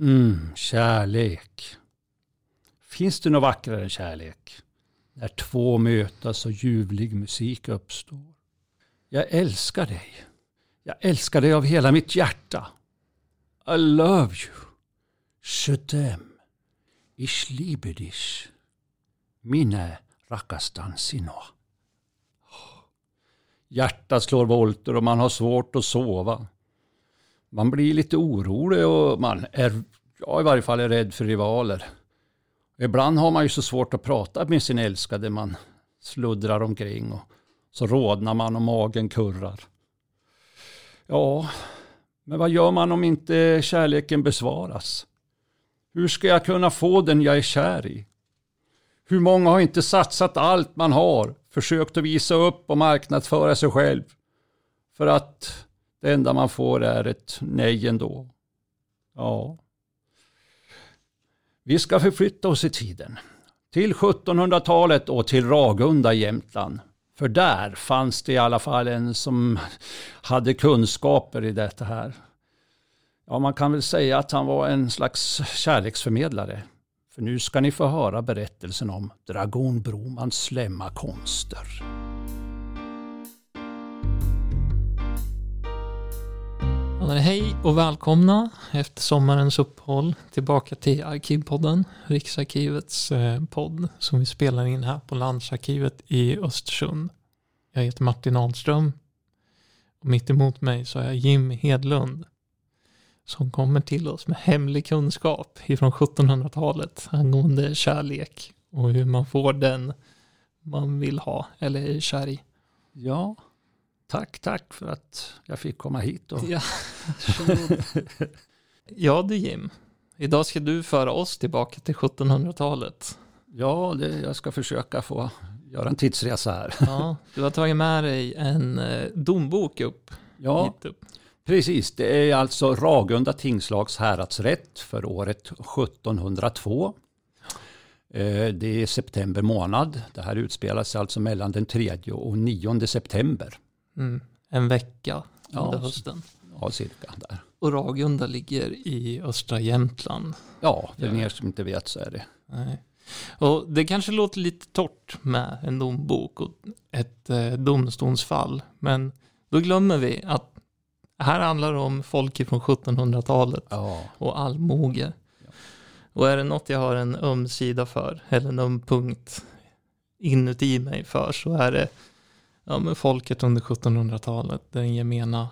Mm, kärlek. Finns det något vackrare än kärlek? När två mötas och ljuvlig musik uppstår. Jag älskar dig. Jag älskar dig av hela mitt hjärta. I love you. Je t'aime. Ich liebe dich. Mine rakastan. Hjärtat slår volter och man har svårt att sova. Man blir lite orolig och man är, jag i varje fall är rädd för rivaler. Ibland har man ju så svårt att prata med sin älskade. Man sluddrar omkring och så rådnar man och magen kurrar. Ja, men vad gör man om inte kärleken besvaras? Hur ska jag kunna få den jag är kär i? Hur många har inte satsat allt man har, försökt att visa upp och marknadsföra sig själv för att det enda man får är ett nej ändå. Ja. Vi ska förflytta oss i tiden. Till 1700-talet och till Ragunda i Jämtland. För där fanns det i alla fall en som hade kunskaper i detta här. Ja, man kan väl säga att han var en slags kärleksförmedlare. För nu ska ni få höra berättelsen om Dragon Bromans slemma konster. Hej och välkomna efter sommarens uppehåll tillbaka till Arkivpodden, Riksarkivets eh, podd som vi spelar in här på Landsarkivet i Östersund. Jag heter Martin Ahlström och mitt emot mig så har jag Jim Hedlund som kommer till oss med hemlig kunskap ifrån 1700-talet angående kärlek och hur man får den man vill ha eller är kär i. Ja, tack, tack för att jag fick komma hit. Och... Ja, ja du Jim, idag ska du föra oss tillbaka till 1700-talet. Ja, det, jag ska försöka få göra en tidsresa här. Ja, du har tagit med dig en eh, dombok upp. Ja, upp. precis. Det är alltså Ragunda tingslags häradsrätt för året 1702. Eh, Det är september månad. Det här utspelar sig alltså mellan den 3 och 9 september. Mm. En vecka under Ja. hösten. Ja, cirka där. Och Ragunda ligger i östra Jämtland. Ja, för Ja. er som inte vet så är det. Nej. Och det kanske låter lite torrt med en dombok och ett eh, domstolsfall. Men då glömmer vi att här handlar det om folk från 1700-talet Ja, och allmoge. Och är det något jag har en öm sida för, eller en öm punkt inuti mig för, så är det ja, men folket under 1700-talet, den gemena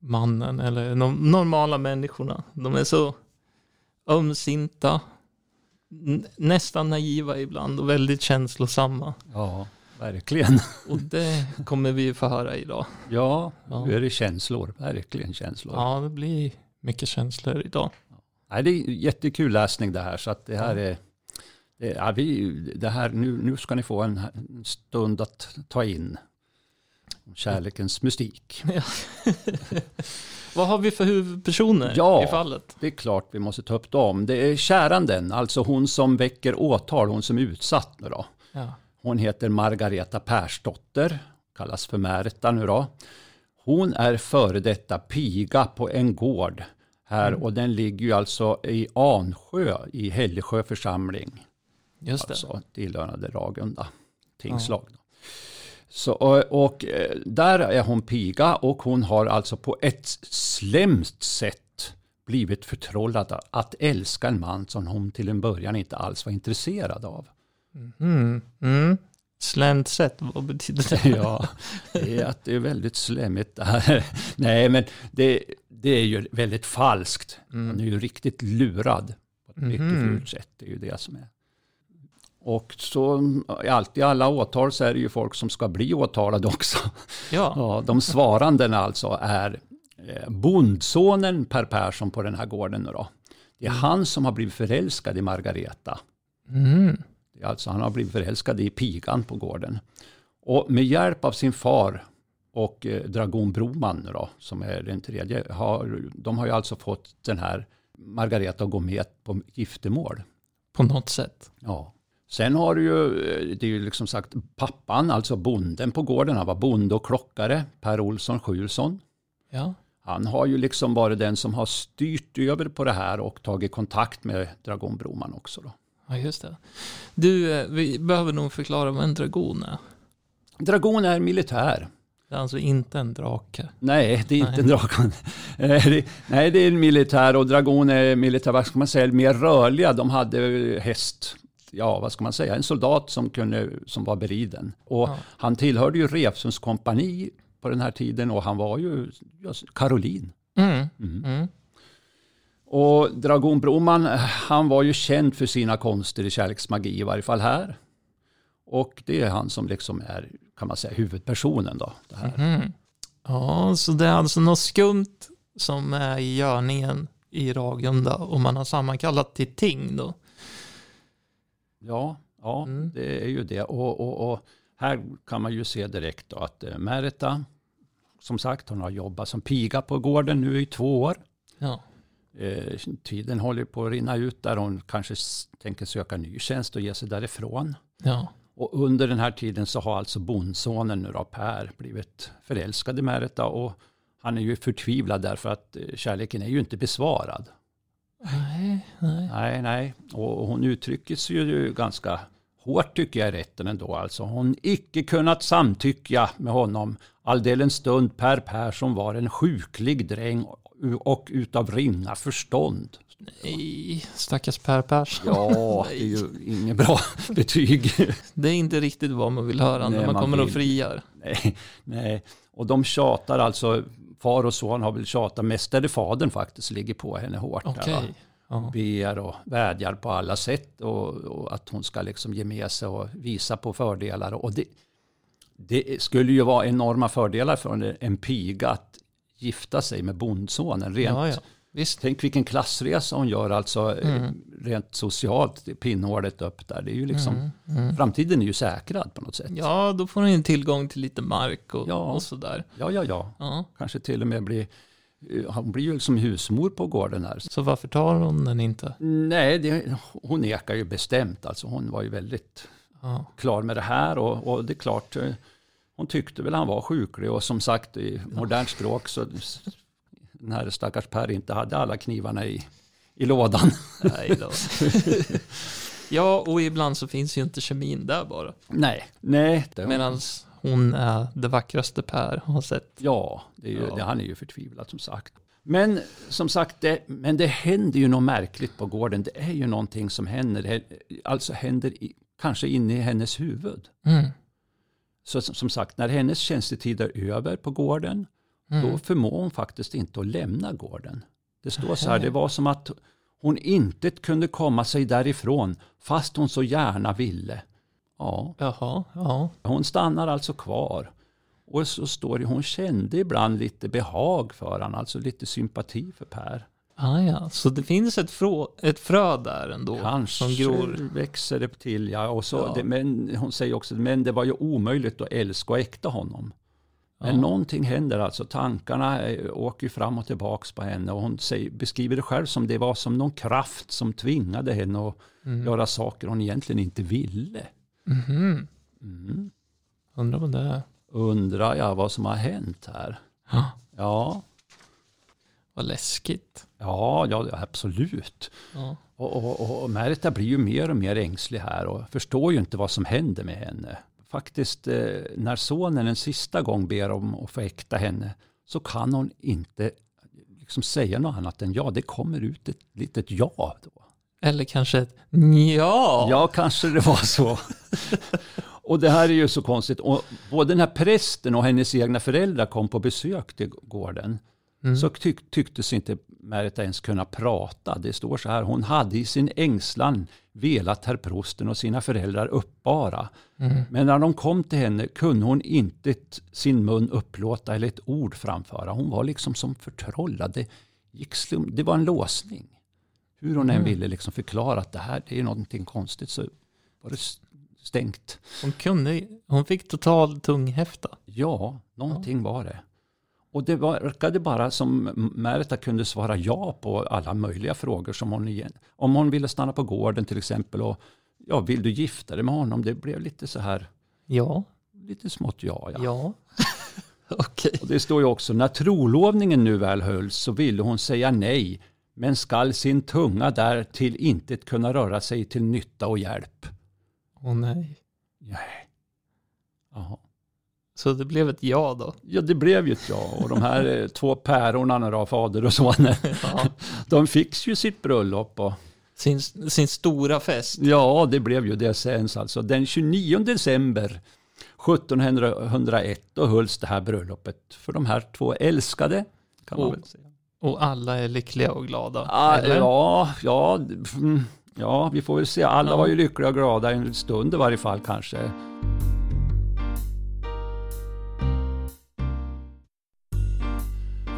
mannen, eller de normala människorna. De är så ömsinta, nästan naiva ibland och väldigt känslosamma. ja, verkligen. Och det kommer vi få höra idag. Ja, Ja. nu är det känslor. Verkligen känslor. Ja, det blir mycket känslor idag. Nej, det är jättekul läsning det här. Så att det här är... Det, ja, vi, det här, nu, nu ska ni få en stund att ta in. Kärlekens mystik. Vad har vi för huvudpersoner Ja. i fallet? Det är klart vi måste ta upp dem. Det är käranden, alltså hon som väcker åtal, hon som är utsatt nu då. Ja. Hon heter Margareta Persdotter, kallas för Märta nu då. Hon är före detta piga på en gård här och den ligger ju alltså i Ansjö i Hällesjö församling. Just det. Alltså tillhörande Ragunda tingslag. då. Så, och, och eh, där är hon piga och hon har alltså på ett slemst sätt blivit förtrollad att älska en man som hon till en början inte alls var intresserad av. Mm. Mm. Slänt sätt, vad betyder det? Ja, det är att det är väldigt slemmigt. Nej, men det, det är ju väldigt falskt. Hon är ju riktigt lurad på ett mycket fult sätt. Det är ju det som är. Och så alltid i alla åtal så är det ju folk som ska bli åtalade också. Ja. Ja, de svarandena alltså är eh, bondsonen Per Persson på den här gården nu då. Det är han som har blivit förälskad i Margareta. Mm. Alltså han har blivit förälskad i pigan på gården. Och med hjälp av sin far och eh, Dragon Broman då, som är den tredje, har, de har ju alltså fått den här Margareta att gå med på giftermål. På något sätt. Ja. Sen har du ju, eh, det är ju liksom sagt pappan, alltså bonden på gården, han var bonde och klockare, Per Olsson Skjulsson. Ja. han har ju liksom varit den som har styrt över på det här och tagit kontakt med Dragon Broman också. Då. Ja, just det. Du, eh, vi behöver nog förklara vad en dragon är. Dragon är militär. Det är alltså inte en drake. Nej, det är inte Nej. en dragon. Eh, Nej, det är en militär och dragon är militär, vad ska man säga, mer rörliga. De hade häst, ja vad ska man säga, en soldat som, kunde, som var beriden. Och Ja. han tillhörde ju Revsums kompani på den här tiden och han var ju Karolin. Mm. Mm. Mm. Och Dragon Broman, han var ju känd för sina konster i kärleksmagi, i varje fall här. Och det är han som liksom är, kan man säga, huvudpersonen då. Det här. Mhm. Ja, så det är alltså något skumt som är i görningen i Ragunda och man har sammankallat till ting då. Ja, ja Mm. det är ju det. Och, och, och här kan man ju se direkt att eh, Merita, som sagt, hon har jobbat som piga på gården nu i två år. Ja. Eh, tiden håller på att rinna ut där hon kanske tänker söka ny tjänst och ge sig därifrån. Ja. Och under den här tiden så har alltså bondsonen nu då, Per, blivit förälskad i Merita och han är ju förtvivlad därför att eh, kärleken är ju inte besvarad. Nej, nej. Nej, nej. Och hon uttrycker sig ju ganska hårt tycker jag i rätten ändå. Alltså hon icke kunnat samtycka med honom alldeles stund Per Persson var en sjuklig dräng och utav ringa förstånd. nej. Stackars Per Persson. Ja, det är ju inget bra betyg. Det är inte riktigt vad man vill höra Nej, när man, man kommer och vill. friar. Nej, nej. Och de tjatar alltså, far och son har väl tjatat, mest är det fadern faktiskt ligger på henne hårt. där, va? Ja. ber och vädjar på alla sätt och, och att hon ska liksom ge med sig och visa på fördelar. Och det, det skulle ju vara enorma fördelar för en- en piga att gifta sig med bondsonen. Rent, ja, ja. Visst. Tänk vilken klassresa hon gör alltså eh, Mm. rent socialt, pinnhålet upp där. Det är ju liksom, Mm, mm. framtiden är ju säkrad på något sätt. Ja, då får ni tillgång till lite mark och, Ja. och sådär. ja, ja. ja. Ja. Kanske till och med bli, eh, hon blir ju som husmor på gården här. Så varför tar hon den inte? Nej, det, hon nekar ju bestämt. Alltså hon var ju väldigt Ja. klar med det här och, och det är klart, eh, hon tyckte väl han var sjuklig och som sagt i modernt språk så den här stackars Per inte hade alla knivarna i, i lådan. Nej då. ja, och ibland så finns ju inte kemin där bara. Nej, nej. Medan hon är det vackraste Per har sett. ja, det är ju, Ja. Det, han är ju förtvivlad som sagt. Men som sagt, det, men det händer ju något märkligt på gården. Det är ju någonting som händer, alltså händer i, kanske inne i hennes huvud. Mm. Så som som sagt, när hennes tjänstetid är över på gården, Mm. då förmår hon faktiskt inte att lämna gården. Det står så här, det var som att hon inte kunde komma sig därifrån, fast hon så gärna ville. Ja, Jaha, ja. hon stannar alltså kvar. Och så står det, hon kände ibland lite behag för han, alltså lite sympati för Per. Ah, ja. Så det finns ett, frå, ett frö där ändå Kanske som gror. växer det till, ja. Och så, Ja. Det, men hon säger också, men det var ju omöjligt att älska och äkta honom. Men Ja. någonting händer alltså, tankarna eh, åker fram och tillbaks på henne och hon beskriver det själv som det var som någon kraft som tvingade henne att Mm. göra saker hon egentligen inte ville. Mhm. Mm. Undrar vad det är. Undrar jag vad som har hänt här. Ja. Ja, Vad läskigt. ja, ja absolut. Ja. Och, och, och Märta blir ju mer och mer ängslig här och förstår ju inte vad som händer med henne. Faktiskt eh, när sonen en sista gång ber om att få äkta henne så kan hon inte liksom säga något annat än ja, det kommer ut ett litet ja. Då. Eller kanske ett ja. Ja, kanske det var så. och det här är ju så konstigt. Och både den här prästen och hennes egna föräldrar kom på besök till gården. Mm. Så tyck, tycktes inte Märta ens kunna prata. Det står så här, hon hade i sin ängslan velat herr prosten och sina föräldrar uppbara. Mm. Men när de kom till henne kunde hon inte sin mun upplåta eller ett ord framföra. Hon var liksom som förtrollad. Det, gick slum, det var en låsning. Hur hon än Mm. ville liksom förklara att det här det är någonting konstigt så var det stängt. Hon kunde, hon fick total tunghäfta. Ja, någonting var det. Och det verkade bara som Märta kunde svara ja på alla möjliga frågor som hon igen. Om hon ville stanna på gården till exempel och ja, vill du gifta dig med honom? Det blev lite så här, Ja, lite smått ja. ja. ja. Okej. Och det står ju också, när trolovningen nu väl hölls så ville hon säga nej, men skall sin tunga där till intet kunna röra sig till nytta och hjälp. Åh nej. Nej. Jaha. Så det blev ett ja då? Ja, det blev ju ett ja. Och de här eh, två päronerna då, fader och son, Ja. de fick ju sitt bröllop. Och, Sin, sin stora fest. ja, det blev ju det sen alltså. Den 29 december 1701 då hölls det här bröllopet för de här två älskade. Kan man Och- väl säga. Och alla är lyckliga och glada. Ah, ja, ja, mm, ja, vi får väl se. Alla Ja. var ju lyckliga och glada en stund i varje fall kanske.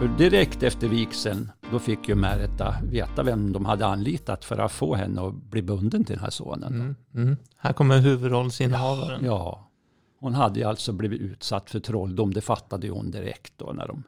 För direkt efter vigseln, då fick ju Märta veta vem de hade anlitat för att få henne att bli bunden till den här sonen. Mm, mm. Här kommer huvudrollsinnehavaren. Ja, hon hade ju alltså blivit utsatt för trolldom. Det fattade ju hon direkt då när de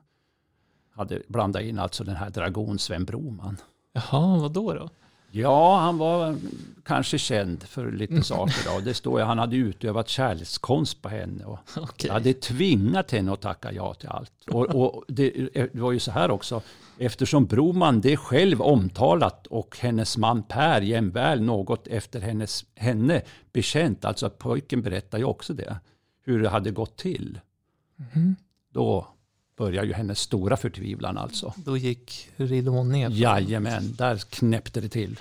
hade blandat in alltså den här dragon Sven Broman. Jaha, vad då då? Ja, han var kanske känd för lite saker. Då. Det står ju han hade utövat kärlekskonst på henne och Okej. hade tvingat henne att tacka ja till allt. Och, och det, det var ju så här också, eftersom Broman det själv omtalat och hennes man Per jämväl något efter hennes, henne bekänt, alltså pojken berättar ju också det, hur det hade gått till. Mhm. Då börjar ju hennes stora förtvivlan alltså. Då gick ridån ner. Jajamän, där knäppte det till.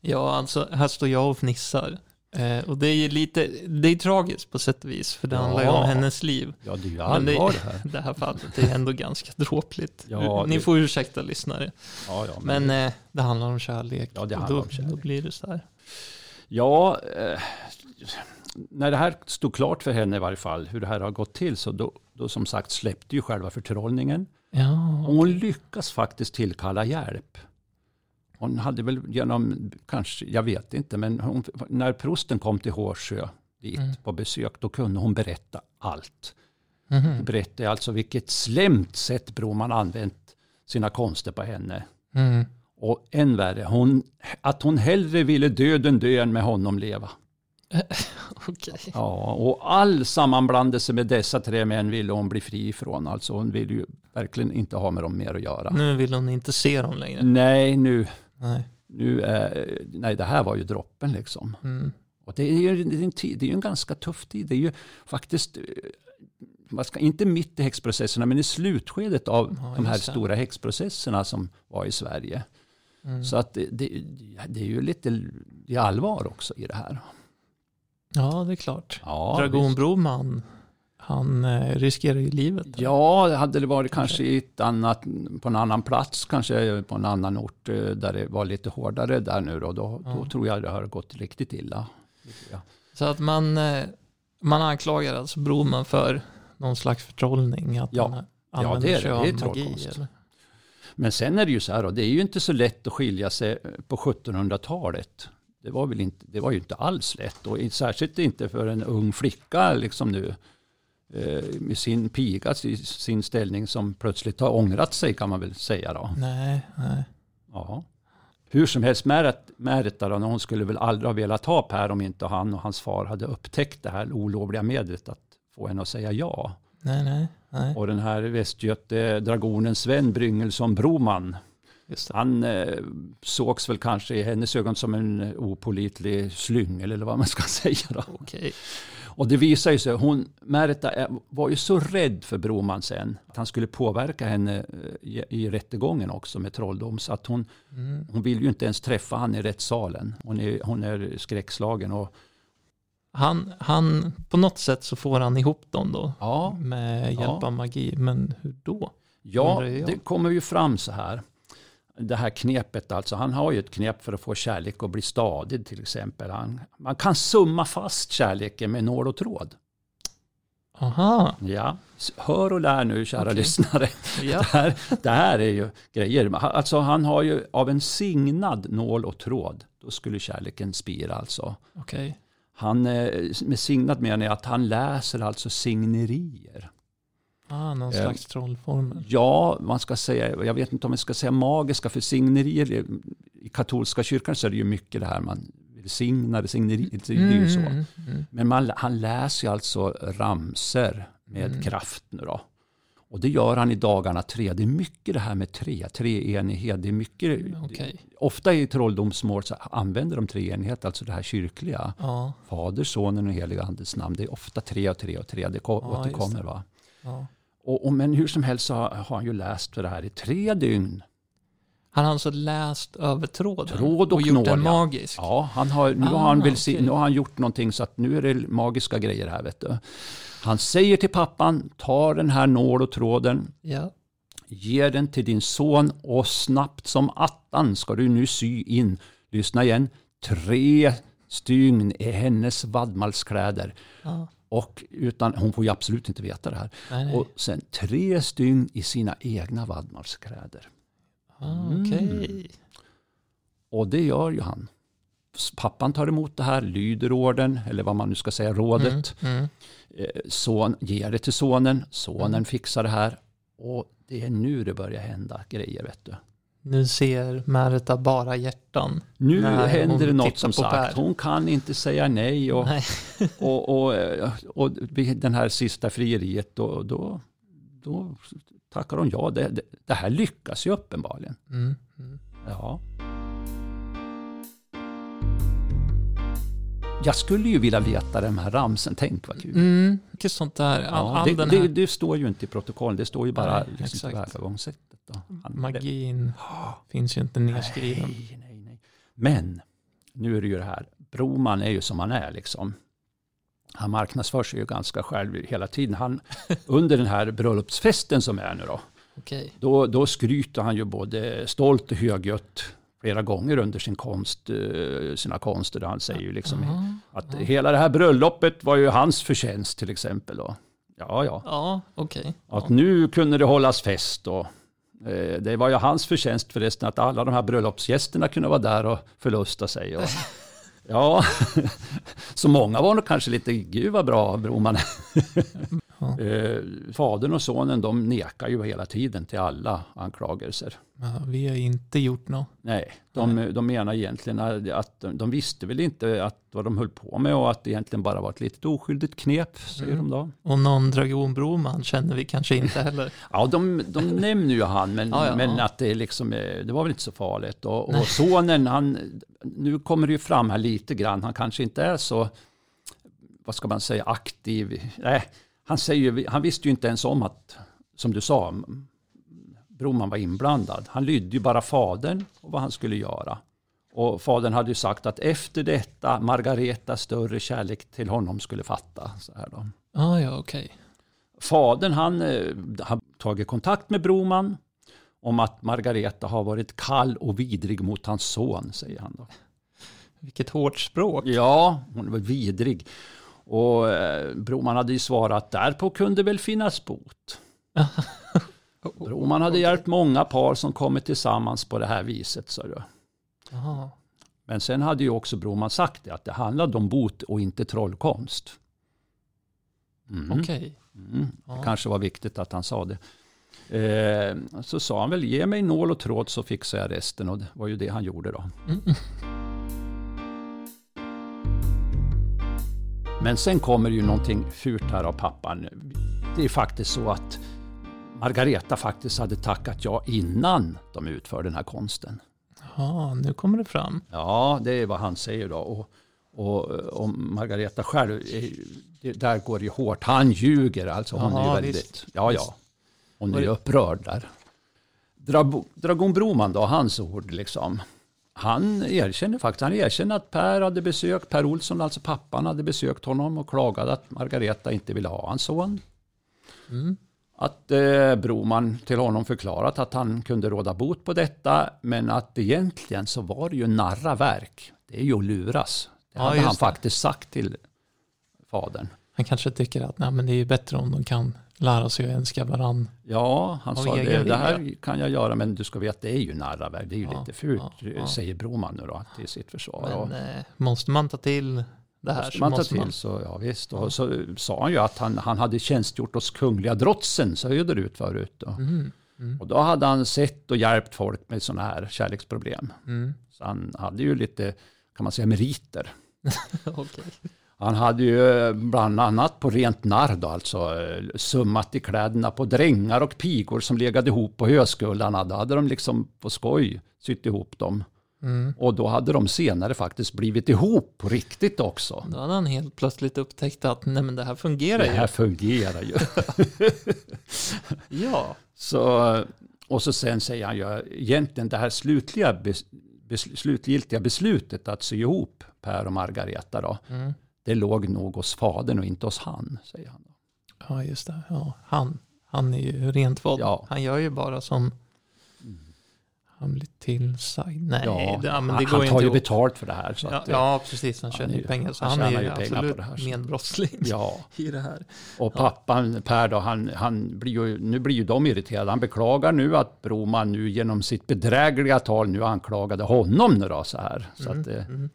Ja, alltså här står jag och fnissar. Eh, och det är lite, det är tragiskt på sätt och vis, för det Ja. handlar ju om hennes liv. Ja, det är ju det- allvar det här. Det här fallet är ändå ganska dråpligt. Ja, Ni det- får ursäkta lyssnare. Ja, ja, men, Men eh, det handlar om kärlek. Ja, det och handlar då, om kärlek. Då blir det så här. ja eh, när det här stod klart för henne i varje fall, hur det här har gått till, så då, då som sagt släppte ju själva förtrollningen. Ja, Och hon lyckas faktiskt tillkalla hjälp. Hon hade väl genom, kanske, jag vet inte, men hon, när prosten kom till Hårsjö dit Mm. på besök, då kunde hon berätta allt. Mhm. Berättade alltså vilket slämt sätt Broman använt sina konster på henne. Mm. Och än värre, hon, att hon hellre ville döden dö än med honom leva. Okej. Ja, och all sammanblandelse med dessa tre män ville hon bli fri ifrån. Alltså hon ville ju verkligen inte ha med dem mer att göra. Nu vill hon inte se dem längre. Nej, nu, Nej. nu är, nej, det här var ju droppen liksom. Mm. Och det är ju det är en, tid, det är en ganska tuff tid. Det är ju faktiskt, eh, man ska, inte mitt i häxprocesserna, men i slutskedet av Ja, de här det. stora häxprocesserna som var i Sverige. Mm. Så att det, det, det är ju lite i allvar också i det här. Ja, det är klart. Ja, Dragon. Broman, han eh, riskerar ju livet. Ja, hade det varit kanske i ett annat, på en annan plats, kanske på en annan ort eh, där det var lite hårdare där nu då, då, då Ja. tror jag det har gått riktigt illa. Så att man, eh, man anklagar alltså Broman för någon slags förtrollning. Att Ja. han Ja, det är det. Det är trollkonst. Eller? Men sen är det ju så här, då, det är ju inte så lätt att skilja sig på 1700-talet. Det var, väl inte, det var ju inte alls lätt och särskilt inte för en ung flicka liksom nu eh, med sin piga, sin- ställning som plötsligt har ångrat sig kan man väl säga då. Nej, nej. Ja. Hur som helst, Märta då, hon skulle väl aldrig ha velat ha Per om inte han och hans far hade upptäckt det här olovliga medlet att få henne att säga ja. Nej, nej, nej. Och den här västgöte dragonen Sven Bryngelsson Broman. Han eh, sågs väl kanske i hennes ögon som en opolitlig slyngel eller vad man ska säga. Då. Okej. Och det visar ju sig, hon, Märta är- var ju så rädd för Broman sen, att han skulle påverka henne eh, i, i rättegången också med trolldom, så att hon, Mm. hon vill ju inte ens träffa han i rättssalen. Hon är, hon är skräckslagen. Och, Han, han, på något sätt så får han ihop dem då. ja, Med hjälp Ja. av magi. Men hur då? ja, det kommer ju fram så här. Det här knepet alltså. Han har ju ett knep för att få kärlek att bli stadig till exempel. Han, man kan summa fast kärleken med nål och tråd. Aha. Ja, hör och lär nu kära Okej. lyssnare. Ja. Det, här, det här är ju grejer. Alltså han har ju av en signad nål och tråd. Då skulle kärleken spira alltså. Okej. Han, eh, med signat menar jag att han läser alltså signerier. Ah, någon Eh, slags trollformel. Ja, man ska säga, jag vet inte om jag ska säga magiska, för signerier, i- katolska kyrkan så är det ju mycket det här man signar, signerier, det är ju så. Mm, mm. Men man, han läser ju alltså ramser med Mm. kraft nu då. Och det gör han i dagarna tre. Det är mycket det här med tre, treenighet. Det är mycket, Okej. ofta i trolldomsmål så använder de treenighet, alltså det här kyrkliga. Ja, Fader, Sonen och Heliga Andes namn. Det är ofta tre och tre och tre. Det Ja, återkommer. det. Va? ja. Och, och, men hur som helst så har, har han ju läst för det här i tre dygn. Han har alltså läst över tråden Tråd och gjort nål, den magisk? Ja, han har, nu, har Ah, han välsign- okej. nu har han gjort någonting så att nu är det magiska grejer här. Vet du. Han säger till pappan, ta den här nål och tråden, Ja. Ge den till din son och snabbt som attan ska du nu sy in, lyssna igen, tre stygn i hennes vadmalskläder. ja. Och utan, hon får ju absolut inte veta det här. Nej, nej. Och sen tre stygn i sina egna vadmalskläder. ah, Okej. Mm. Och det gör ju han. Pappan tar emot det här, lyder orden, eller vad man nu ska säga, rådet. Mm, mm. Eh, Son ger det till sonen, sonen Mm. fixar det här. Och det är nu det börjar hända grejer, vet du. Nu ser Märta bara hjärtan. Nu händer det något som sagt. Per. Hon kan inte säga nej. Och, Nej. och, och, eh, och vid den här sista frieriet, då, då, då tackar hon ja. Det, det, det här lyckas ju uppenbarligen. Mm, mm. Ja. Jag skulle ju vilja veta den här ramsen. Tänk vad kul. Mm, mycket sånt där. All, Ja, all det, den det, här det står ju inte i protokoll. Det står ju bara Nej, liksom exakt. Då. Han- magin Ja. finns ju inte nedskriven. Nej, nej, nej. Men nu är det ju det här. Broman är ju som han är liksom. Han marknadsför sig ju ganska själv hela tiden. Han, under den här bröllopsfesten som är nu då, Okej. då, då skryter han ju både stolt och högljutt flera gånger under sin konst, eh, sina konster. Han säger ju liksom Ja, att hela det här bröllopet var ju hans förtjänst till exempel. Då. Ja, ja. ja okej. Att nu kunde det hållas fest och det var ju hans förtjänst förresten att alla de här bröllopsgästerna kunde vara där och förlusta sig. Och, ja, så många var nog kanske lite, gud vad bra Broman Ja. eh, Fadern och sonen de nekar ju hela tiden till alla anklagelser. Ja, vi har inte gjort något. Nej, de, de menar egentligen att de, de visste väl inte att vad de höll på med och att det egentligen bara var ett litet oskyldigt knep, säger Mm. de då. Och någon Dragon Broman känner vi kanske inte heller. Ja, de, de nämner ju han, men, Ja, ja, men att det, liksom, eh, det var väl inte så farligt. Och, och sonen, han, nu kommer det ju fram här lite grann, han kanske inte är så, vad ska man säga, aktiv. Nej, han, säger, han visste ju inte ens om att, som du sa, Broman var inblandad. Han lydde ju bara fadern och vad han skulle göra. Och fadern hade ju sagt att efter detta Margareta större kärlek till honom skulle fatta. Så här då. Ah, ja, okej. Fadern han eh, har tagit kontakt med Broman om att Margareta har varit kall och vidrig mot hans son, säger han då. Vilket hårt språk. Ja, hon var vidrig. Och eh, Broman hade ju svarat, därpå kunde väl finnas bot. Broman hade hjälpt många par som kommit tillsammans på det här viset. Så du. Jaha. Men sen hade ju också Broman sagt det, att det handlade om bot och inte trollkonst. Mm. Okej. Mm. Ja. Det kanske var viktigt att han sa det. Eh, så sa han väl, ge mig nål och tråd så fixar jag resten. Och det var ju det han gjorde då. Mm. Men sen kommer ju någonting fult här av pappan. Det är faktiskt så att Margareta faktiskt hade tackat ja innan de utförde den här konsten. Ja, nu kommer det fram. Ja, det är vad han säger då. Och, och, och Margareta själv, är- det, där går det ju hårt. Han ljuger alltså. Hon är Ja, ju väldigt, visst. ja ja. Hon är ju upprörd där. Dragon Broman då, hans ord liksom. Han erkänner faktiskt, han erkänner att Per hade besökt, Per Olsson, alltså pappan, hade besökt honom och klagade att Margareta inte ville ha hans son. Mm. Att eh, Broman till honom förklarat att han kunde råda bot på detta, men att egentligen så var det ju narraverk. Det är ju att luras. Det Ja, hade han det. faktiskt sagt till fadern. Han kanske tycker att nej, men det är bättre om de kan lära sig att älska varandra. Ja, han sa det, det här kan jag göra, men du ska veta det är ju narraverk. Det är ju Ja, lite fult, ja, säger Broman nu då till sitt försvar. Och Men eh, måste man ta till det här måste så man ta måste till man. så, ja visst. Och så sa han ju att han, han hade tjänstgjort hos kungliga drotsen söderut förut. Då. Mm. Mm. Och då hade han sett och hjälpt folk med sådana här kärleksproblem. Mm. Så han hade ju lite, kan man säga, meriter. Okej. Han hade ju bland annat på rent narr då, alltså eh, summat i kläderna på drängar och pigor som legade ihop på höskullarna. Då hade de liksom på skoj sytt ihop dem. Mm. Och då hade de senare faktiskt blivit ihop på riktigt också. Då hade han helt plötsligt upptäckt att nej men det här fungerar Det här fungerar ju. ju. Ja. Så, och så sen säger han ju egentligen det här slutliga, bes, bes, slutgiltiga beslutet att sy ihop Per och Margareta då. Mm. Det låg nog hos fadern och inte hos han, säger han. Ja, just det. Ja, han, han är ju rent våld. Ja. Han gör ju bara som han blir tillsagd. Nej, Ja, det, ja, men det han, går han ju tar ju betalt för det här. Så Ja, att, eh, ja, precis. Han tjänar ju pengar. Så han han, är ju absolut det här, så. medbrottsling ja. i det här. Och pappan Per då, han, han blir ju, nu blir ju de irriterade. Han beklagar nu att Broman nu genom sitt bedrägliga tal nu anklagade honom nu då så här. Så Mm, att, eh, mm.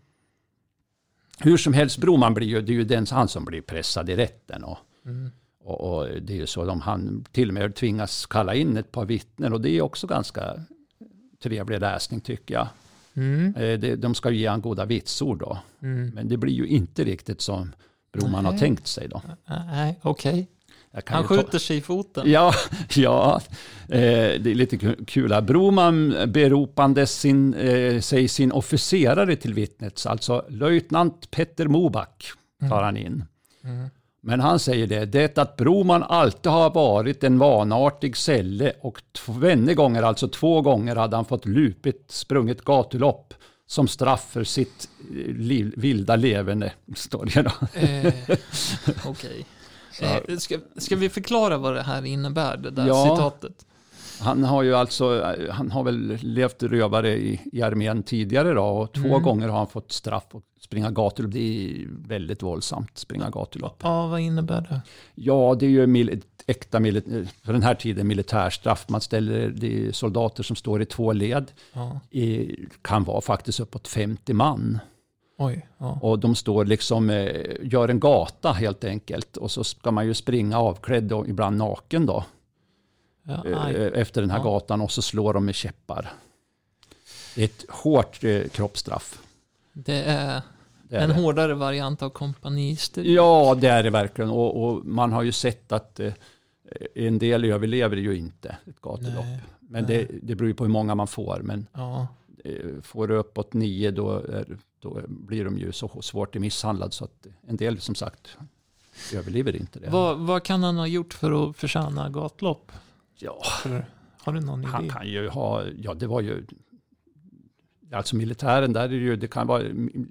Hur som helst, Broman blir ju, det är ju den han som blir pressad i rätten. Och, Mm. och, och det är ju så, de, han till och med tvingas kalla in ett par vittnen och det är också ganska trevlig läsning tycker jag. Mm. Eh, det, de ska ju ge han goda vitsord då. Mm. Men det blir ju inte riktigt som Broman har Nej. tänkt sig då. Nej, okej. Kan Han skjuter sig i foten. Ja, ja eh, det är lite ku- kul. här. Broman beropande sin, eh, sig sin officerare till vittnet, alltså löjtnant Petter Moback tar han in. Mm. Men han säger det, det att Broman alltid har varit en vanartig sälle och tvenne gånger, alltså två gånger, hade han fått lupit sprungit gatulopp som straff för sitt eh, liv, vilda leverne, står det då. Eh, Okej. Eh, ska, ska vi förklara vad det här innebär, det där Ja. citatet? Han har ju alltså, han har väl levt rövare i, i armén tidigare då och två Mm. gånger har han fått straff och springa gatulopp. Det är väldigt våldsamt, springa gatulopp. Ja, vad innebär det? Ja, det är ju mil, äkta, mili- för den här tiden militärstraff. Man ställer, det är soldater som står i två led, Ja. i, kan vara faktiskt uppåt 50 man. Oj. Ja. Och de står liksom, eh, gör en gata helt enkelt. Och så ska man ju springa avklädd och ibland naken då. Ja, eh, aj. efter den här Ja. gatan och så slår de med käppar. Det är ett hårt eh, kroppsstraff. Det är Det är en det. hårdare variant av kompanister. Ja, det är det verkligen. Och, och man har ju sett att eh, en del överlever ju inte ett gatulopp. Nej. Men nej. det, det beror ju på hur många man får. Men Ja. Eh, får du uppåt nio då, är, då blir de ju så svårt misshandlade så att en del som sagt överlever inte det. Vad, vad kan han ha gjort för att förtjäna gatlopp? Ja, För, har du någon han idé? kan ju ha, ja det var ju, alltså militären där är det ju, det kan vara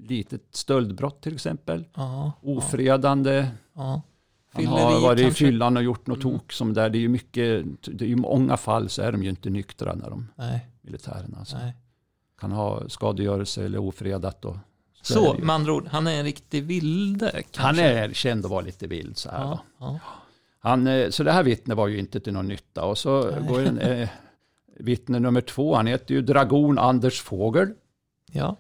litet stöldbrott till exempel. Ja, Ofredande, ja. han har varit i kanske? fyllan och gjort något Mm. tok som där. Det är ju mycket, det är ju många fall så är de ju inte nyktra när de, Nej, militären alltså. nej. Kan ha skadegörelse eller ofredat och så Så, med andra ord, han är en riktig vilde kanske? Han är känd att vara lite vild så här. Ja, ja. Han, eh, så det här vittnet var ju inte till någon nytta. Och så Nej. går en, eh, vittne nummer två, han heter ju Dragon Anders Fågel. ja.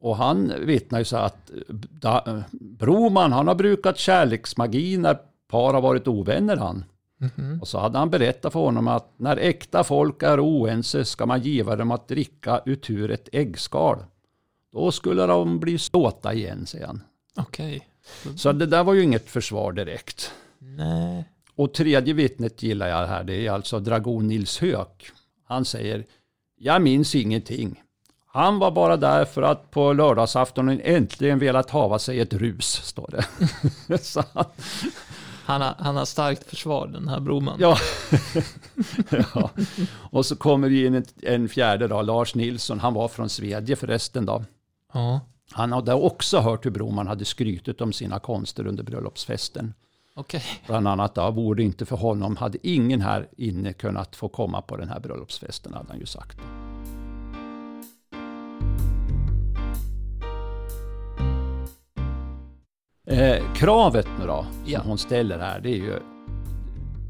Och han vittnar ju så att eh, da, eh, Broman, han har brukat kärleksmagi när par har varit ovänner han. Mhm. Och så hade han berättat för honom att när äkta folk är oense ska man giva dem att dricka utur ett äggskal. Då skulle de bli ståta igen, säger han. Okej. Så det där var ju inget försvar direkt. Nej. Och tredje vittnet gillar jag här, det är alltså Dragon Nils Höök. Han säger, jag minns ingenting. Han var bara där för att på lördagsaftonen äntligen velat hava sig ett rus, står det. Så, att- Han har, han har starkt försvar, den här Broman. ja. ja. Och så kommer det in en, en fjärde då, Lars Nilsson, han var från Svedje förresten då. Ja, Han hade också hört hur Broman hade skrytit om sina konster under bröllopsfesten. okej. Bland annat då, vore det inte för honom hade ingen här inne kunnat få komma på den här bröllopsfesten, hade han ju sagt. Eh, kravet nu då, som Ja. hon ställer här, det är ju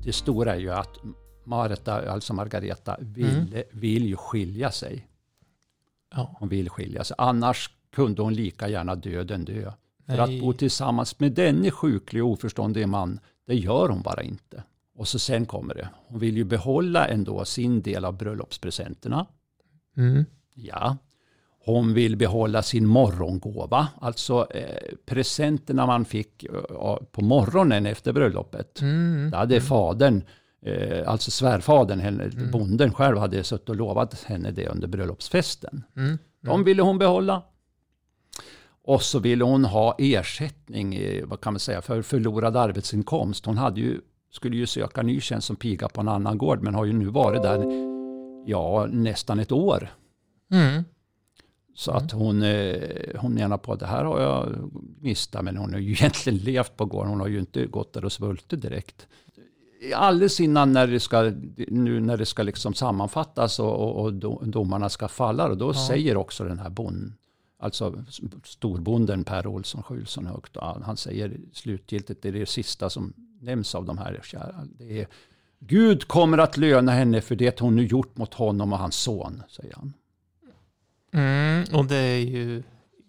det stora är ju att Marta, alltså Margareta, vill, vill ju skilja sig. Ja, Hon vill skilja sig. Annars kunde hon lika gärna döden dö. För Nej. att bo tillsammans med denne sjuklig och oförståndige man, det gör hon bara inte. Och så sen kommer det. Hon vill ju behålla ändå sin del av bröllopspresenterna. mm. Ja. Hon vill behålla sin morgongåva, alltså eh, presenterna man fick eh, på morgonen efter bröllopet. Mm. Det hade fadern, eh, alltså svärfadern, henne, Mm. bonden själv, hade suttit och lovat henne det under bröllopsfesten. Mm. De ville hon behålla. Och så ville hon ha ersättning, eh, vad kan man säga, för förlorad arbetsinkomst. Hon hade ju, skulle ju söka ny tjänst som piga på en annan gård, men har ju nu varit där ja, nästan ett år. Mm. Så att hon, eh, hon menar på att det här har jag missat, men hon har ju egentligen levt på gården. Hon har ju inte gått där och svultit direkt. Alldeles innan när det ska, nu när det ska liksom sammanfattas och, och, och do- domarna ska falla, och då Ja. säger också den här bonden, alltså storbonden Per Olsson Skjulsson högt, han säger slutgiltigt, det är det sista som nämns av de här kära, det är Gud kommer att löna henne för det hon nu gjort mot honom och hans son, säger han. Mm. Och det är ju,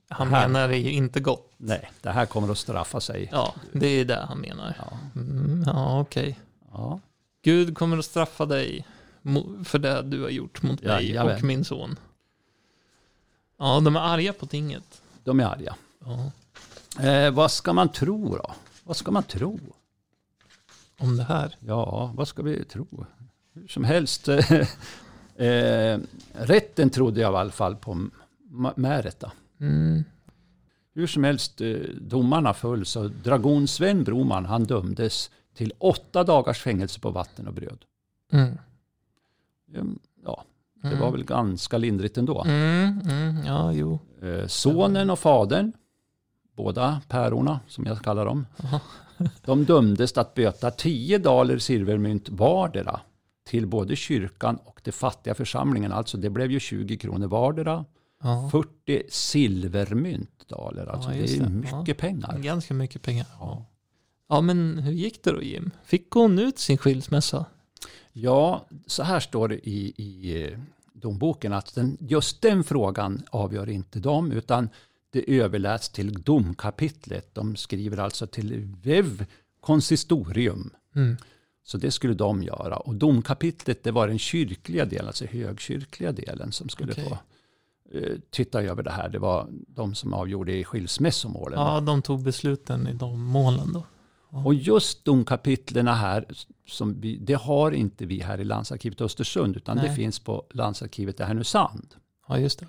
han Här. menar det är ju inte gott. Nej, det här kommer att straffa sig. Ja, det är det han menar. Ja. Mm. Ja, okej. Ja. Gud kommer att straffa dig för det du har gjort mot mig Jajamän. och min son. Ja, de är arga på tinget. De är arga. Ja. Eh, vad ska man tro då? Vad ska man tro? Om det här. Ja, vad ska vi tro? Hur som helst. Eh, rätten trodde jag i alla fall på Märeta. Mm. Hur som helst, eh, domarna föll så dragon Sven Broman han dömdes till åtta dagars fängelse på vatten och bröd. Mm. Ehm, Ja, det Mm. var väl ganska lindrigt ändå. Mm, mm, ja, jo. Eh, Sonen och fadern, båda pärorna som jag kallar dem, de dömdes att böta 10 daler silvermynt vardera till både kyrkan och de fattiga församlingen. Alltså det blev ju 20 kronor vardera. Ja. 40 silvermynt daler. Alltså Ja, det är det. mycket pengar. Ganska mycket pengar. Ja. Ja, men hur gick det då Jim? Fick hon ut sin skilsmässa? ja, så här står det i, i eh, domboken att den, just den frågan avgör inte de utan det överläts till domkapitlet. De skriver alltså till VEV konsistorium. Mm. Så det skulle de göra. Och domkapitlet det var den kyrkliga delen, alltså högkyrkliga delen som skulle Okej. få eh, titta över det här. Det var de som avgjorde i skilsmässomålen. Ja, de tog besluten i de målen då. Och just domkapitlerna här, som vi, det har inte vi här i landsarkivet Östersund, utan det Nej. finns på landsarkivet i Härnösand. Ja, just det.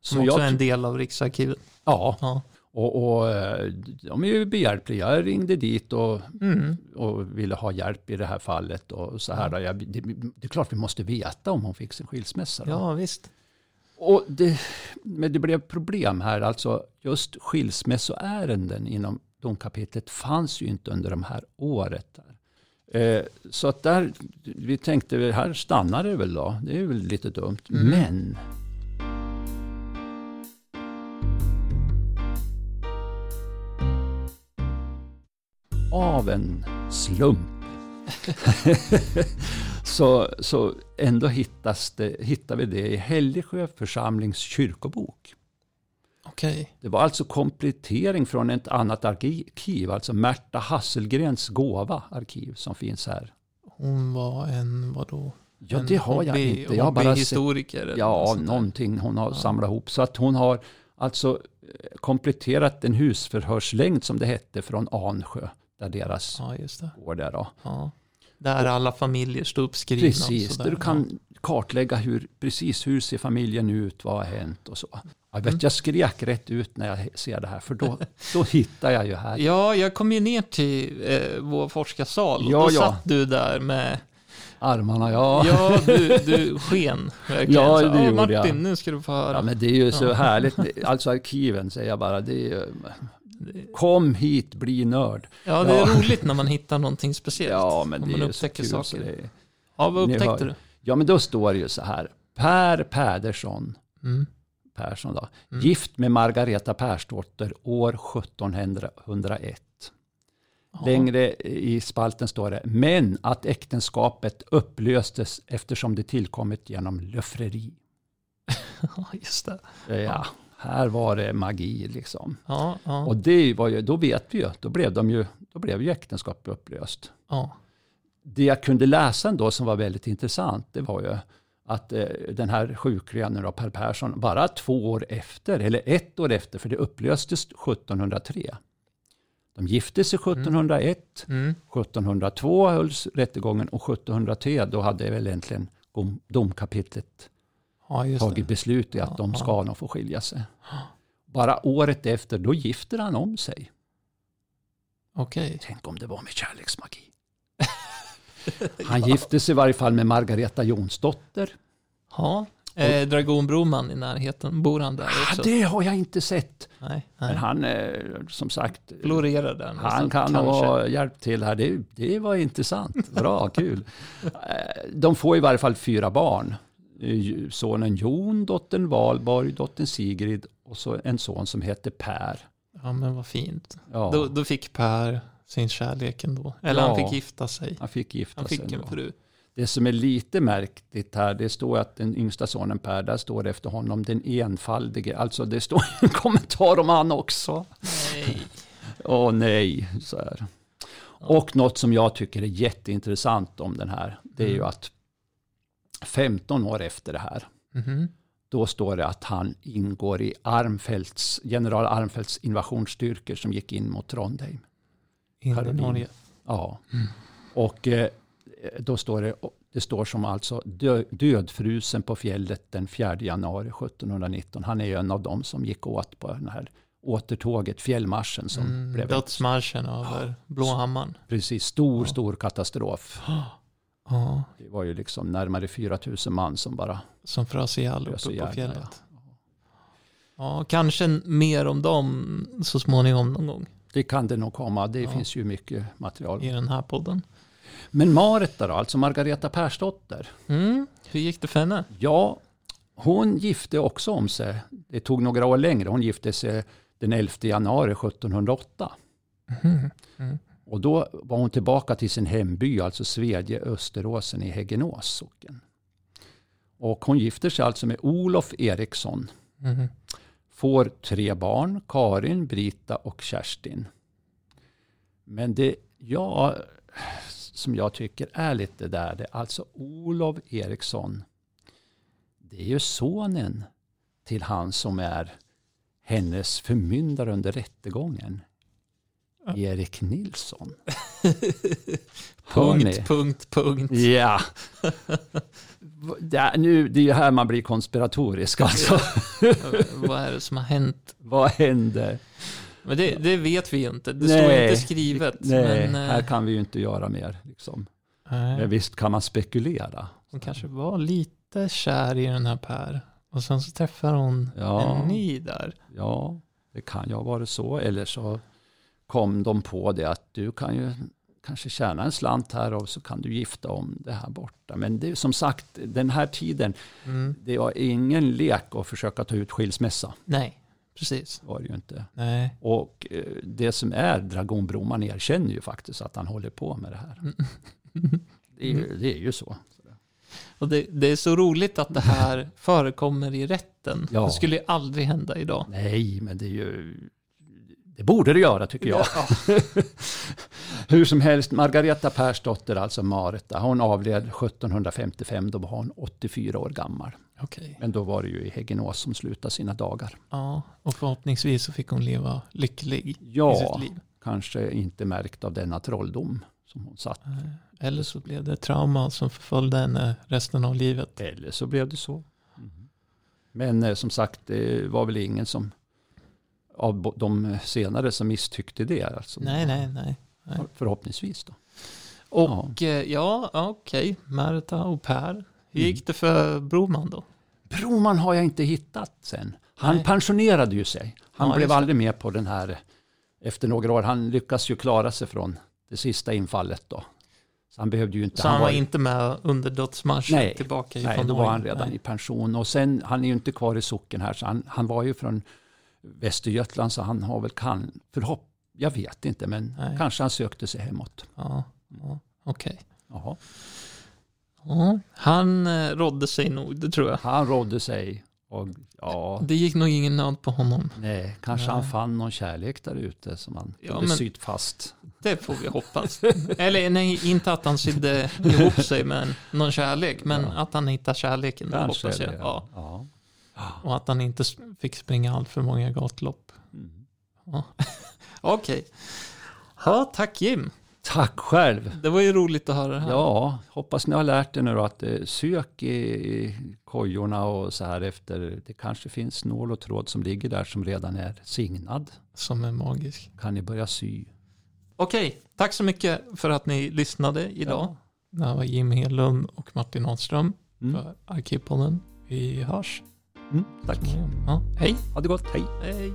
Som också jag, är en del av Riksarkivet. ja, Ja. Och, och eh, de är ju behjälpliga. Jag ringde dit och, Mm. och ville ha hjälp i det här fallet. Och så här, då. Jag, det, det är klart vi måste veta om hon fick sin skilsmässa. då. ja, visst. Och det, men det blev problem här, alltså just skilsmässoärenden inom domkapitlet fanns ju inte under de här året. Eh, så att där, vi tänkte, här stannar det väl då. Det är väl lite dumt. Mm. Men av en slump så, så ändå hittas det, hittar vi det i Hällesjö församlings kyrkobok. Okej. Det var alltså komplettering från ett annat arkiv, alltså Märta Hasselgrens gåva arkiv som finns här. Hon var en, vadå? Ja, en det har jag hobby- inte. Jag har bara sett, eller något ja, någonting hon har Ja. samlat ihop. Så att hon har alltså eh, kompletterat en husförhörslängd som det hette från Ansjö, där deras Ja, just det. gård är. Då. Ja. Där alla familjer står uppskrivna. och Precis, där du kan kartlägga hur, precis hur ser familjen ut, vad har hänt och så. Jag, vet, Mm. jag skrek rätt ut när jag ser det här, för då, då hittar jag ju här. Ja, jag kom ju ner till eh, vår forskarsal och Ja, då ja. satt du där med, Armarna, ja. ja, du, du sken verkligen. Ja, Så, det gjorde Martin, jag. nu ska du få höra. Ja, men det är ju så härligt. Alltså arkiven säger jag bara. Det är, ju- kom hit, bli nörd. ja, det är ja. roligt när man hittar någonting speciellt. Ja, men det man är ju så upptäcker kul. Så saker. det, Ja, vad upptäckte du? ja, men då står det ju så här. Per Pädersson, Mm. Persson då, Mm. gift med Margareta Persdotter år 1701. Ja. Längre i spalten står det, men att äktenskapet upplöstes eftersom det tillkommit genom löffreri. Ja, just det. Ja, här var det magi liksom. Ja, ja, Och det var ju, då vet vi ju, då blev, de ju, då blev ju äktenskapet upplöst. ja. Det jag kunde läsa ändå som var väldigt intressant, det var ju att eh, den här sjukliga nu då, Per Persson, bara två år efter, eller ett år efter, för det upplöstes 1703. De gifte sig 1701, Mm. 1702 hölls rättegången och 1703 då hade väl egentligen dom- domkapitlet Ja, tagit det. beslut i att Ja, de ja. ska nog få skilja sig. Bara året efter, då gifter han om sig. Okej. Tänk om det var med kärleksmagi. Han gifte sig i varje fall med Margareta Jonsdotter. Ja. Eh, Dragon Broman i närheten, bor han där Ah, också? det har jag inte sett. Nej, Men nej. han, eh, som sagt, Florerar där han kan kanske. ha hjälpt till här. Det, det var intressant. Bra, kul. Eh, De får i varje fall fyra barn. Sonen Jon, dottern Valborg, dottern Sigrid och så en son som heter Per. Ja, men vad fint. Ja, Då, då fick Per sin kärlek ändå. Eller Ja. han fick gifta sig. han fick gifta Han sig. fick en fru. Det som är lite märkligt här, det står att den yngsta sonen Per, där står det efter honom den enfaldige. Alltså det står en kommentar om han också. Nej. Åh nej, så här. Och något som jag tycker är jätteintressant om den här, det är ju Mm. att 15 år efter det här, Mhm. då står det att han ingår i Armfeldts, general Armfeldts invasionsstyrkor som gick in mot Trondheim. In. Norge. Ja. Och eh, då står det, det står som alltså dö, dödfrusen på fjället den 4 januari 1719. Han är ju en av dem som gick åt på den här återtåget, fjällmarschen som Mm, blev en dödsmarschen över Blåhammaren. precis stor, Ja. stor katastrof. Ja, Det var ju liksom närmare 4 000 man som bara som frös ihjäl uppe på fjället. Ja, kanske mer om dem så småningom någon gång Det kan det nog komma. Det Ja. finns ju mycket material. i den här podden. Men Marit då, alltså Margareta Persdotter. Mm, hur gick det för henne? Ja, hon gifte också om sig. Det tog några år längre. Hon gifte sig den 11 januari 1708. Mhm. Mm. Och då var hon tillbaka till sin hemby, alltså Svedje Österåsen i Häggenås socken. Och hon gifter sig alltså med Olof Eriksson. Mhm. Får tre barn, Karin, Brita och Kerstin. Men det jag, som jag tycker är lite där, det är alltså Olof Eriksson. Det är ju sonen till han som är hennes förmyndare under rättegången. Ja. Erik Nilsson. Punkt, punkt, punkt. Ja. Är, nu, det är ju här man blir konspiratorisk alltså. Vad är det som har hänt? Vad hände? Men det, det vet vi inte. Det Nej. står inte skrivet. Nej, men, eh, här kan vi ju inte göra mer. Liksom. nej, Men visst kan man spekulera. hon kanske var lite kär i den här Per. Och sen så träffar hon Ja. en ny där. Ja, det kan ju ha varit så. Eller så kom de på det att du kan ju kanske tjäna en slant här och så kan du gifta om det här borta. Men det är som sagt, den här tiden, Mm. det var ingen lek att försöka ta ut skilsmässa. Nej, precis. Var det ju inte. Nej. Och eh, det som är Dragonbroman erkänner ju faktiskt att han håller på med det här. Det är ju, det är ju så. Och det, det är så roligt att det här förekommer i rätten. Ja. Det skulle ju aldrig hända idag. Nej, men det är ju... Det borde det göra tycker jag. Ja. Hur som helst, Margareta Persdotter, alltså Marita, hon avled 1755, då var hon 84 år gammal. Okej. Men då var det ju i Häggenås som slutade sina dagar. Ja, och förhoppningsvis så fick hon leva lycklig i Ja, sitt liv. kanske inte märkt av denna trolldom som hon satt. Eller så blev det trauma som förföljde henne resten av livet. Eller så blev det så. Men eh, som sagt, det var väl ingen som av de senare som misstyckte det. Alltså. Nej, nej, nej. nej. Förhoppningsvis då. Och ja, ja okej. Märta och Per. Mm. Hur gick det för Broman då? Broman har jag inte hittat sen. Han Nej. pensionerade ju sig. Han Ja, blev aldrig med på den här efter några år. Han lyckas ju klara sig från det sista infallet då. Så han behövde ju inte... Så han var inte med under dödsmarschen Nej. tillbaka Nej, då var han redan Nej. i pension. Och sen, han är ju inte kvar i socken här, så han, han var ju från Västergötland, så han har väl kan, förhopp, jag vet inte, men Nej. kanske han sökte sig hemåt. Ja, ja okej. Jaha. Ja, han eh, rådde sig nog, det tror jag. Han rådde sig Och ja, Det gick nog ingen nöd på honom. nej, kanske Nej. han fann någon kärlek där ute som han Ja, kunde men- sytt fast. Det får vi hoppas. Eller nej, inte att han sydde ihop sig med någon kärlek, men Ja. att han hittar kärleken, det Kanske hoppas jag. Ja. ja. Ja. Och att han inte fick springa allt för många gatlopp. Mm. Okej. Ja, tack Jim. Tack själv. Det var ju roligt att höra det här. Ja, hoppas ni har lärt er nu då att eh, sök i, kojorna och så här efter. Det kanske finns nål och tråd som ligger där som redan är signad. Som är magisk. Kan ni börja sy? Okej, tack så mycket för att ni lyssnade idag. Det här var Jim Hedlund och Martin Ahlström Mm. för Arkivpodden. Vi hörs. Mm, tack. Ja, hej. Ha det gott, hej. Hej.